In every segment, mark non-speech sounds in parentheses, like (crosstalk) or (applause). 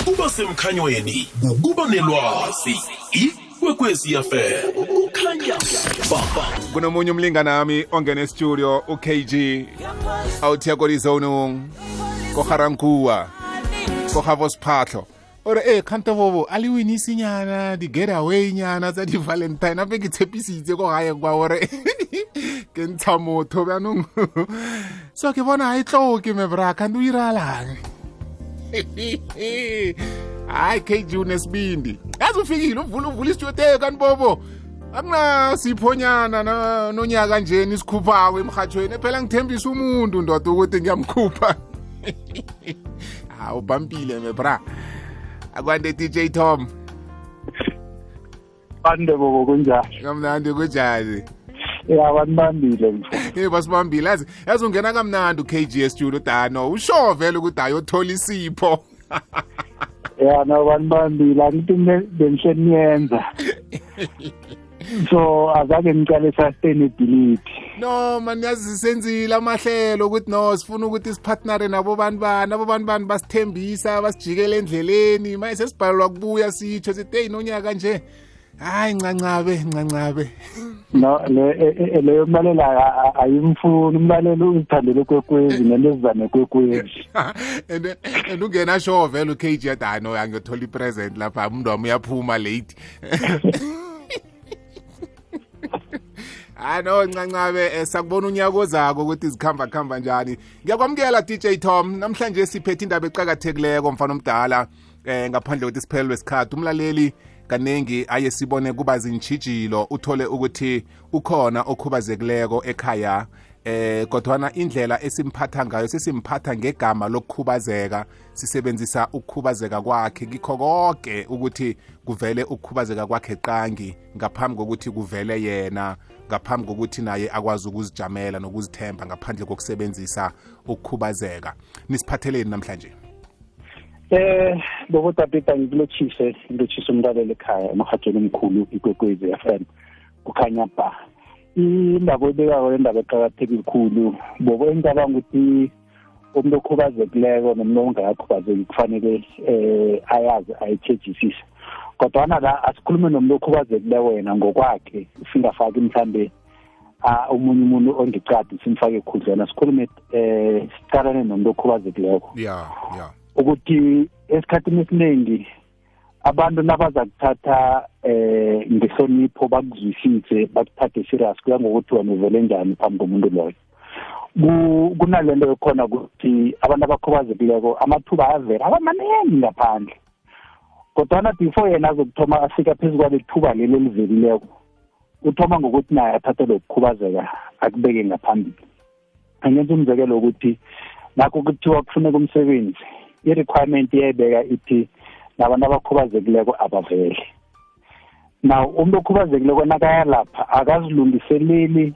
ukuba semkhanyweni ukuba nelwazi ikwekwezi fm kukhanya ba kunomunye umlingani nami ongena estudio ukg awuthiya kolizonung kogarankuwa kogavo sephahlo ore e kgante bobo a le winisinyana di-getaway nyana tsa di-valentine? Ape ke tshepisitse ko gae kwa ore (laughs) ke ntsha motho bjanong. (laughs) So ke bona ga e tloke mebraka nto o iralang (laughs) hayi kg unesibindi. Yazi ufikile uvula uvula isitudio kanti bobo akunaziphonyana no- nonyaka njeni isikhuphako emhathweni phela ngithembisa umuntu ndoda ukuthi ngiyamkhupha. (laughs) Hawu bampile mebra akwande dj tom. Bande bobo kunjani? Kamnandi kunjani? Ya banibambile mfo e basibambile yazi yazi ungena kamnandi u-kg studio dano. Usho vele ukuthi ayothola isipho. (laughs) Ya no banibambile angithi mne- bengiseniyenza. (laughs) So azake ngicale sustainability. No mani yazi senzile amahlelo ukuthi no sifuna ukuthi sipartnere nabo bantu bani abo bantu bani basithembisa basijikele endleleni. Maye sesibhalelwa kubuya sitsho sithi eyi nonyaka nje. Hayi ncancabe ncancabe. No e- e- e- leyo mlalela ayimfuni. Umlalelo uzithandele ukwekwezi nelezizane kwekwezi. (laughs) And and ungena sho vele u-kg yathi hayi no angiyothola ipresent lapha umuntu wami uyaphuma late. (laughs) Hayi no ncancabe eh, sakubona unyaka ozako ukuthi zikhamba khamba njani. Ngiyakwamukela dj tom namhlanje siphethe indaba eqakathekileko mfana omdala eh ngaphandle kokuthi siphelelwe isikhathi umlaleli kaningi aye sibone kuba zintshijilo uthole ukuthi ukhona okhubazekileko ekhaya eh kodwana indlela esimphatha ngayo sesimphatha ngegama lokukhubazeka sisebenzisa ukukhubazeka kwakhe. Kikho konke ukuthi kuvele ukukhubazeka kwakhe qangi ngaphambi kokuthi kuvele yena ngaphambi kokuthi naye akwazi ukuzijamela nokuzithemba ngaphandle kokusebenzisa ukukhubazeka. Nisiphatheleni namhlanje. Eh bobo tapita ngilotshise ngilotshise umlalelo ekhaya emhathweni omkhulu ikwekwezi FM kukhanya ba indaba oyibekako indaba eqakathekile khulu. Bobo engicabanga ukuthi umuntu okhubazekileko nomuntu ongakakhubazeki kufanele eh ayazi ayitshejisise kodwana la asikhulume nomuntu okhubazekileko yena ngokwakhe singafaki mhlambe ah, omunye umuntu ongicadi simfake khudlwana sikhulume eh siqalane nomuntu okhubazekileko. Ya ya. Ukuthi esikhathini esiningi abantu nabaza kuthatha eh ngehlonipho bakuzwisise bakuthathe serious kuya ngokuthi wena uvele njani phambi komuntu loyo. Ku- kunalento ekhona ukuthi abantu abakhubazekileko amathuba avela abamaningi ngaphandle. Kodwana before yena azokuthoma afika phezu kwale thuba leli elivelileko uthoma ngokuthi naye athathe lokukhubazeka akubeke ngaphambili. Angenza umzekelo wokuthi nakho kuthiwa kufuneka umsebenzi i-requirement iyayibeka ithi nabantu abakhubazekileko abavele now umuntu okhubazekileko nakaya lapha akazilungiseleli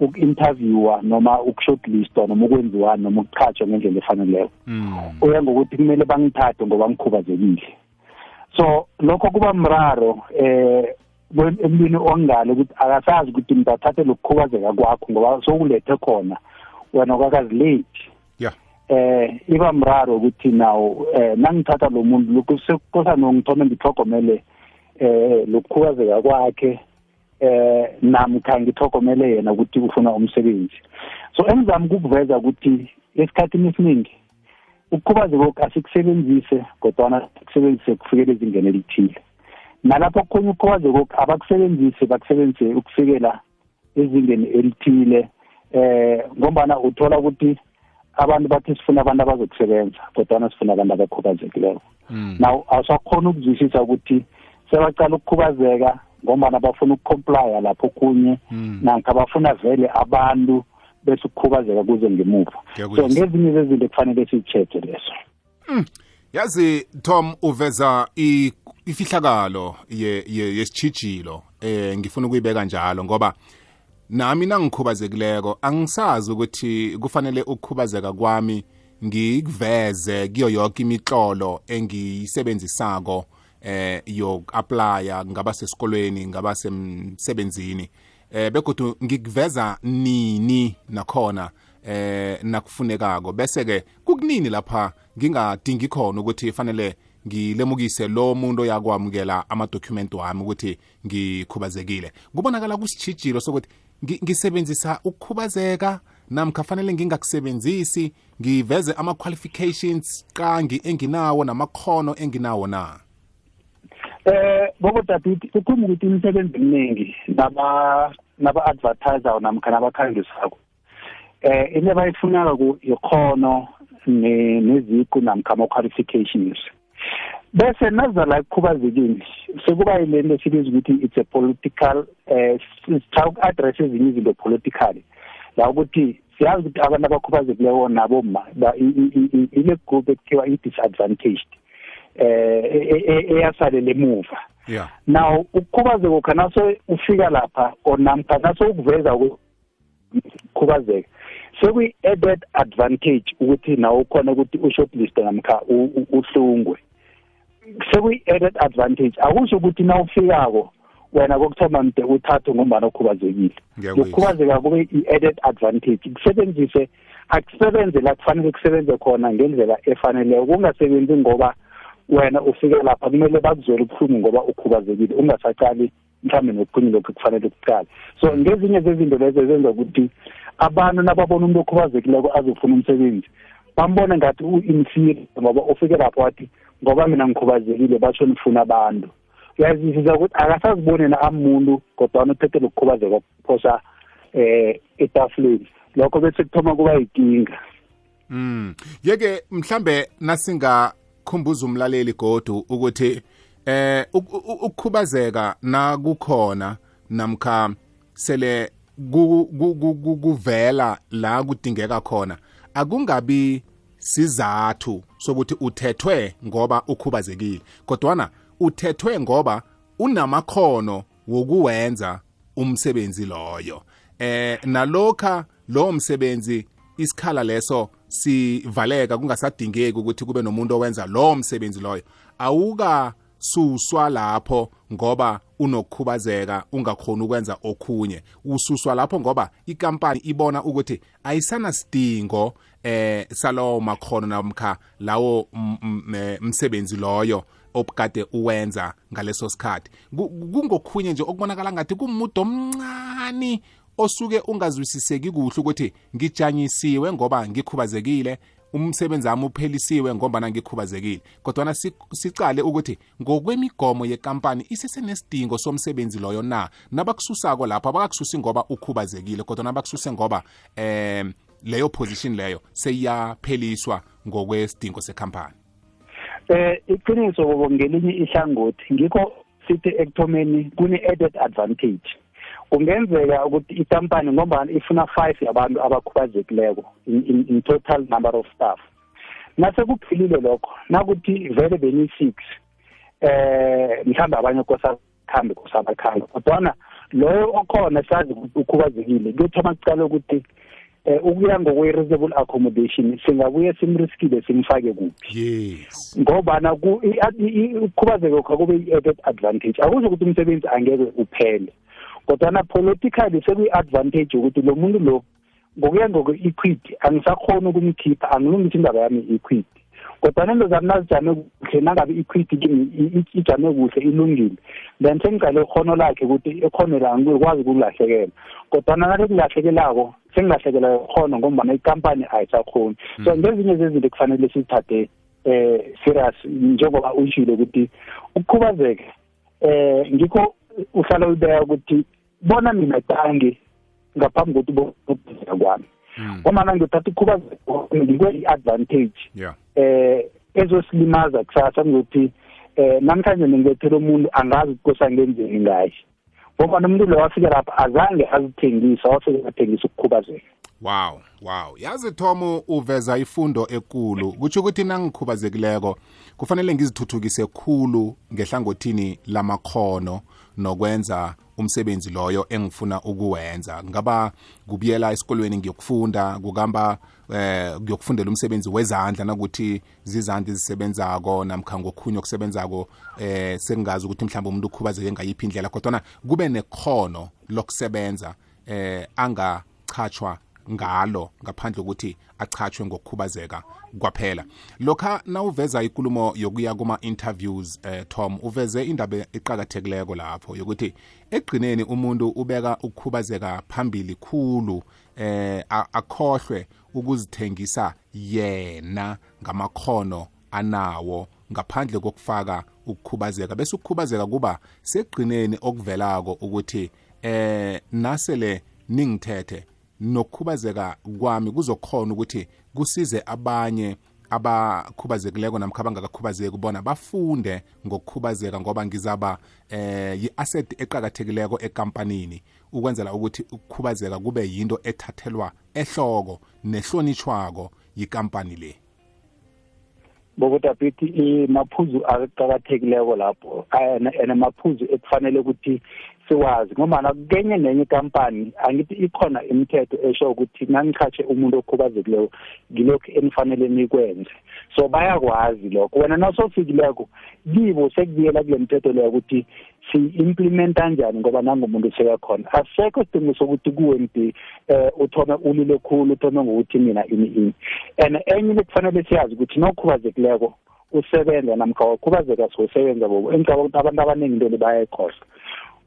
uku-interviewa noma ukushortlistwa noma ukwenziwani noma ukuchatshwa ngendlela efaneleko. Mm. uya ngokuthi kumele bangithathe ngoba ngikhubazekile. So lokho kuba mraro eh kwe- emntwini ongale ukuthi akasazi ukuthi umuntu athathe lokukhubazeka kwakho ngoba sokulethe khona wena kwakazilate. ya eh iba mraro ukuthi nawo eh nangithatha lo muntu lokhu sekukosa nongithome ngithogomele eh lokukhubazeka kwakhe eh namkha ngithogomele yena ukuthi ufuna umsebenzi. So engizama ukuveza ukuthi esikhathini esiningi ukukhubazeka asikusebenzise kodwana kusebenzise kufikela ezingeni elithile. Nalapho kukhona ukukhubazeka abakusebenzise bakusebenzise ukufikela ezingeni elithile eh ngombana uthola ukuthi abantu bathi sifuna abantu abazokusebenza kodwana sifuna abantu abakhubazekileyo Mm. now awusakhona ukuzwisisa ukuthi sebacala ukukhubazeka ngombana bafuna ukucomplya lapho kunye Mm. namkha bafuna vele abantu bese ukukhubazeka kuze ngemuva so Ngiyakuzwa. ngezinye zezinto kufanele siyi-check leso yazi tom uveza i- ifihlakalo ye- ye- yesitshijilo eh ngifuna ukuyibeka njalo ngoba nami nangikhubazekileko angisazi ukuthi kufanele ukukhubazeka kwami ngikuveze kiyo yonke imitlolo engiyisebenzisako eh yoku-aplya ngaba sesikolweni ngaba semsebenzini. Eh begodu ngikuveza nini nakhona eh nakufunekako. Bese ke kukunini lapha ngingadingi khona ukuthi fanele ngilemukise lo muntu oyakwamukela amadocument wami ukuthi ngikhubazekile? Kubonakala kusitshijilo sokuthi ngisebenzisa ukukhubazeka namkha fanele ngingakusebenzisi ngiveze ama-qualifications qangi enginawo namakhono enginawo na? Eh bobo David ukhuluma ukuthi imisebenzi eminingi naba naba advertiser namkha nabakhangisako eh into abayifunaka ku ikhono ne- neziqu namkha ama qualifications bese naza la kukhubazekile sekuba yilento esibiza ukuthi it's a political eh sitha uku-address ezinye izinto politically. La ukuthi siyazi ukuthi abantu abakhubazekileyo nabo ma ba- i- i- i- ile group ekuthiwa i-disadvantaged eh e- e- eyasalela emuva. Yeah. Now ukukhubazeka khanaso ufika lapha or namkha naso ukuveza ukukhubazeka sekuyi-added advantage ukuthi nawe ukhona ukuthi ushortlist namkha u- u- uhlungwe. Sekuyi-added advantage. Akusho ukuthi na ufikako wena kokuthoma mde uthathwe ngombana ukhubazekile. Ngiyakuzwa. ukukhubazeka kube i-added advantage. Kusebenzise akusebenze la kufanele kusebenze khona ngendlela efaneleyo kungasebenzi ngoba wena ufike lapha kumele bakuzwele ubuhlungu ngoba ukhubazekile ungasaqali mhlawumbe nokunye lokhu kufanele kuqale. So ngezinye zezinto lezo zenza ukuthi abantu nababona umuntu okhubazekileko azofuna umsebenzi bambone ngathi u-inferior ngoba ufike lapho wathi ngoba mina ngikhubazekile batsho nifuna abantu. Uyazizisa ukuthi akasaziboni na amuntu kodwana uthethele ukukhubazeka kuphosa eh etafuleni. Lokho bese kuthoma kuba yinkinga. Mm. Yeke mhlambe nasingakhumbuza umlaleli godu ukuthi eh uk- uk- ukukhubazeka na kukhona namkha sele ku- ku- ku- ku- kuvela la kudingeka khona akungabi sizathu sokuthi uthethwe ngoba ukhubazekile. Kodwana uthethwe ngoba unamakhono wokuwenza umsebenzi loyo. Eh nalokha lo msebenzi isikhala leso sivaleka kungasadingeki ukuthi kube nomuntu owenza lo msebenzi loyo. Awuka suswa lapho ngoba unokukhubazeka ungakhona ukwenza okhunye. Ususwa lapho ngoba ikampani ibona ukuthi ayisanasidingo eh salowo makhono namkha lawo msebenzi loyo obukade uwenza ngaleso sikhathi. Ku- kungokhunye nje okubonakala ngathi kumudo omncane osuke ungazwisiseki kuhle ukuthi ngijanyisiwe ngoba ngikhubazekile umsebenzi wami uphelisiwe ngoba ngikhubazekile. Kodwana si- sicale ukuthi ngokwemigomo yekampani isesenesidingo somsebenzi loyo na? Nabakususako lapho abakakususi ngoba ukhubazekile kodwa nabakususe ngoba em leyo position leyo seyiyapheliswa ngokwesidingo sekhampani? Eh iqiniso bobo ngelinye ihlangothi ngikho sithi ekuthomeni kune-added advantage. Kungenzeka ukuthi ikampani ngoba ifuna five yabantu abakhubazekileko in, in, in total number of staff. Nase kuphilile lokho nakuthi vele beni-six eh mhlawumbe abanye kosakhambe kosabakhambe kodwana loyo okhona sazi ukuthi ukhubazekile kuyothoma kucala ukuthi eh ukuya ngokwe-reasonable accommodation singabuye simriskile simfake kuphi? Yes. Ngobana ku- i- i- i- ukukhubazeka kwakho kube i-added advantage. Akusho ukuthi umsebenzi angeke uphele. Kodwana politically sekuyi-advantage ukuthi lo muntu lo ngokuya ngokwe-equity angisakhoni ukumkhipha angilungisi indaba yami i-equity. Kodwana into zami nazijame kuhle nangabe i-equity kimi i- i- ijame kuhle ilungile then sengicale ikhono lakhe ukuthi ikhono la ngikwazi ukulahlekela kodwana nale kulahlekelako sengilahlekela ikhono ngombana ikampani ayisakhoni so ngezinye zezinto kufanele sizithathe eh serious njengoba ushilo ukuthi ukukhubazeka eh ngikho uhlala ubeka ukuthi bona mina tangi ngaphambi kokuthi ubuzeka kwami. Ngoba ngithatha ukukhubazeka ngikwe i-advantage yeah. eh ezosilimaza kusasa ngokuthi eh namhlanje ngingethela umuntu angazi ukuthi ngenzeni ngaye. Ngoba nomuntu lo wafika lapha azange azithengisa wafika athengisa ukukhubazeka. Wow wow. Yazi Tom uveza ifundo ekulu. Kutsho ukuthi nangikhubazekileko kufanele ngizithuthukise khulu ngehlangothini lamakhono nokwenza umsebenzi loyo engifuna ukuwenza. Ngaba kubuyela esikolweni ngiyokufunda kukamba eh ngiyokufundela umsebenzi wezandla nakuthi zizandla ezisebenzako namkha ngokhunye okusebenzako eh sengazi ukuthi mhlawumbe umuntu ukhubazeke ngayiphi indlela kodwa kube nekhono lokusebenza eh anga chachwa ngalo ngaphandle kokuthi achatshwe ngokukhubazeka kwaphela. Lokha nawuveza ikulumo yokuya kuma-interviews eh, tom uveze indaba eqakathekileko lapho yokuthi ekugcineni umuntu ubeka ukukhubazeka phambili khulu eh akhohlwe ukuzithengisa yena ngamakhono anawo ngaphandle kokufaka ukukhubazeka. Bese ukukhubazeka kuba sekugcineni okuvelako ukuthi eh nasele ningithethe nokukhubazeka kwami kuzokhona ukuthi kusize abanye abakhubazekileko namkha abangakakhubazeki bona bafunde ngokukhubazeka ngoba ngizaba eh yi-asset eqakathekileko ekampanini ukwenzela ukuthi ukukhubazeka kube yinto ethathelwa ehloko nehlonitshwako yikampani le. Bokudabhithi maphuzu aqakathekileko lapho and maphuzu ekufanele ukuthi siwazi. Ngoba kenye nenye ikampani angithi ikhona imithetho esho ukuthi nangichatshe umuntu okhubazekileyo ngilokhu enifanele nikwenze. So bayakwazi lokho. Wena nasofikileko kibo sekubuyela kule mithetho leyo ukuthi si-implimenta kanjani ngoba nangumuntu sekakhona asekho isidingo sokuthi kuwe mdi um uthome ulile khulu uthome ngokuthi mina ini ini. And enye le kufanele siyazi ukuthi nokhubazekileko usebenza namkha wakhubazeka siwusebenza bobo engicaba ukuthi abantu abaningi into le bayayikhohlwa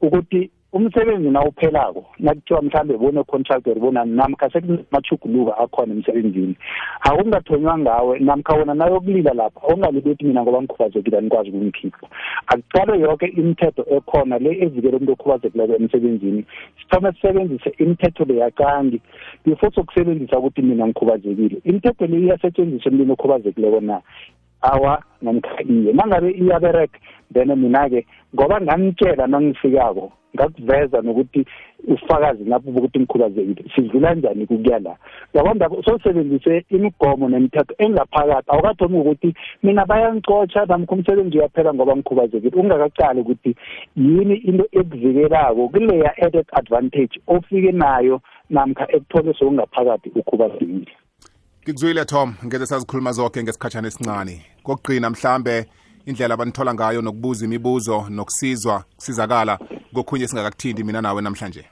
ukuthi umsebenzi nawuphelako nakuthiwa mhlawumbe bone contract bona namkha sekunamachuguluka akhona emsebenzini akungathonywa ngawe namkha wena nayokulila lapha awungalili ukuthi mina ngoba ngikhubazekile anikwazi ukungikhipha. Akuqalwe yonke imithetho ekhona le evikela umuntu okhubazekileko emsebenzini sithome sisebenzise imithetho le yakangi before sokusebenzisa ukuthi mina ngikhubazekile. Imithetho le iyasetshenziswa emntwini okhubazekileko na? Awa namkha iye. Nangabe iyabereka then mina-ke ngoba nganitshela nangifikako ngakuveza nokuthi ufakazi lapho bokuthi ngikhubazekile sidlula njani kukuya la? Yabona sosebenzise imigomo nemithetho engaphakathi. Awukathomi ngokuthi mina bayangicotsha namkha umsebenzi uyaphela ngoba ngikhubazekile. Ungakaqali ukuthi yini into ekuvikelako kuleya added advantage ofike nayo namkha ekuthole sokungaphakathi ukhubazekile. Ngikuzwile tom ngeze sazikhuluma zonke ngesikhatshana esincane. Kokugcina mhlambe indlela abanithola ngayo nokubuza imibuzo nokusizwa kusizakala kokhunye esingakakuthindi mina nawe namhlanje.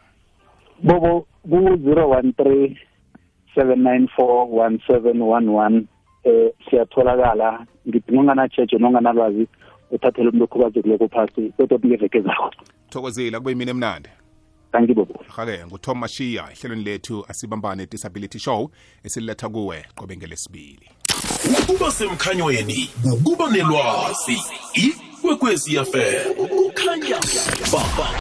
Bobo ku-zero one three seven nine four one seven one one eh siyatholakala. Ngidinga unganatsheje nonganalwazi uthathele umuntu okhubazekileko phasi kodwa kuleveke zakho thokozile kube yimini emnandi. Thank bobo hake ngutom mashiya ehlelweni lethu asibambane disability show esililetha kuwe qobe ngelesibili. Ukuba semkhanyweni ukuba nelwazi ikwekwezi fm kukhanya ba.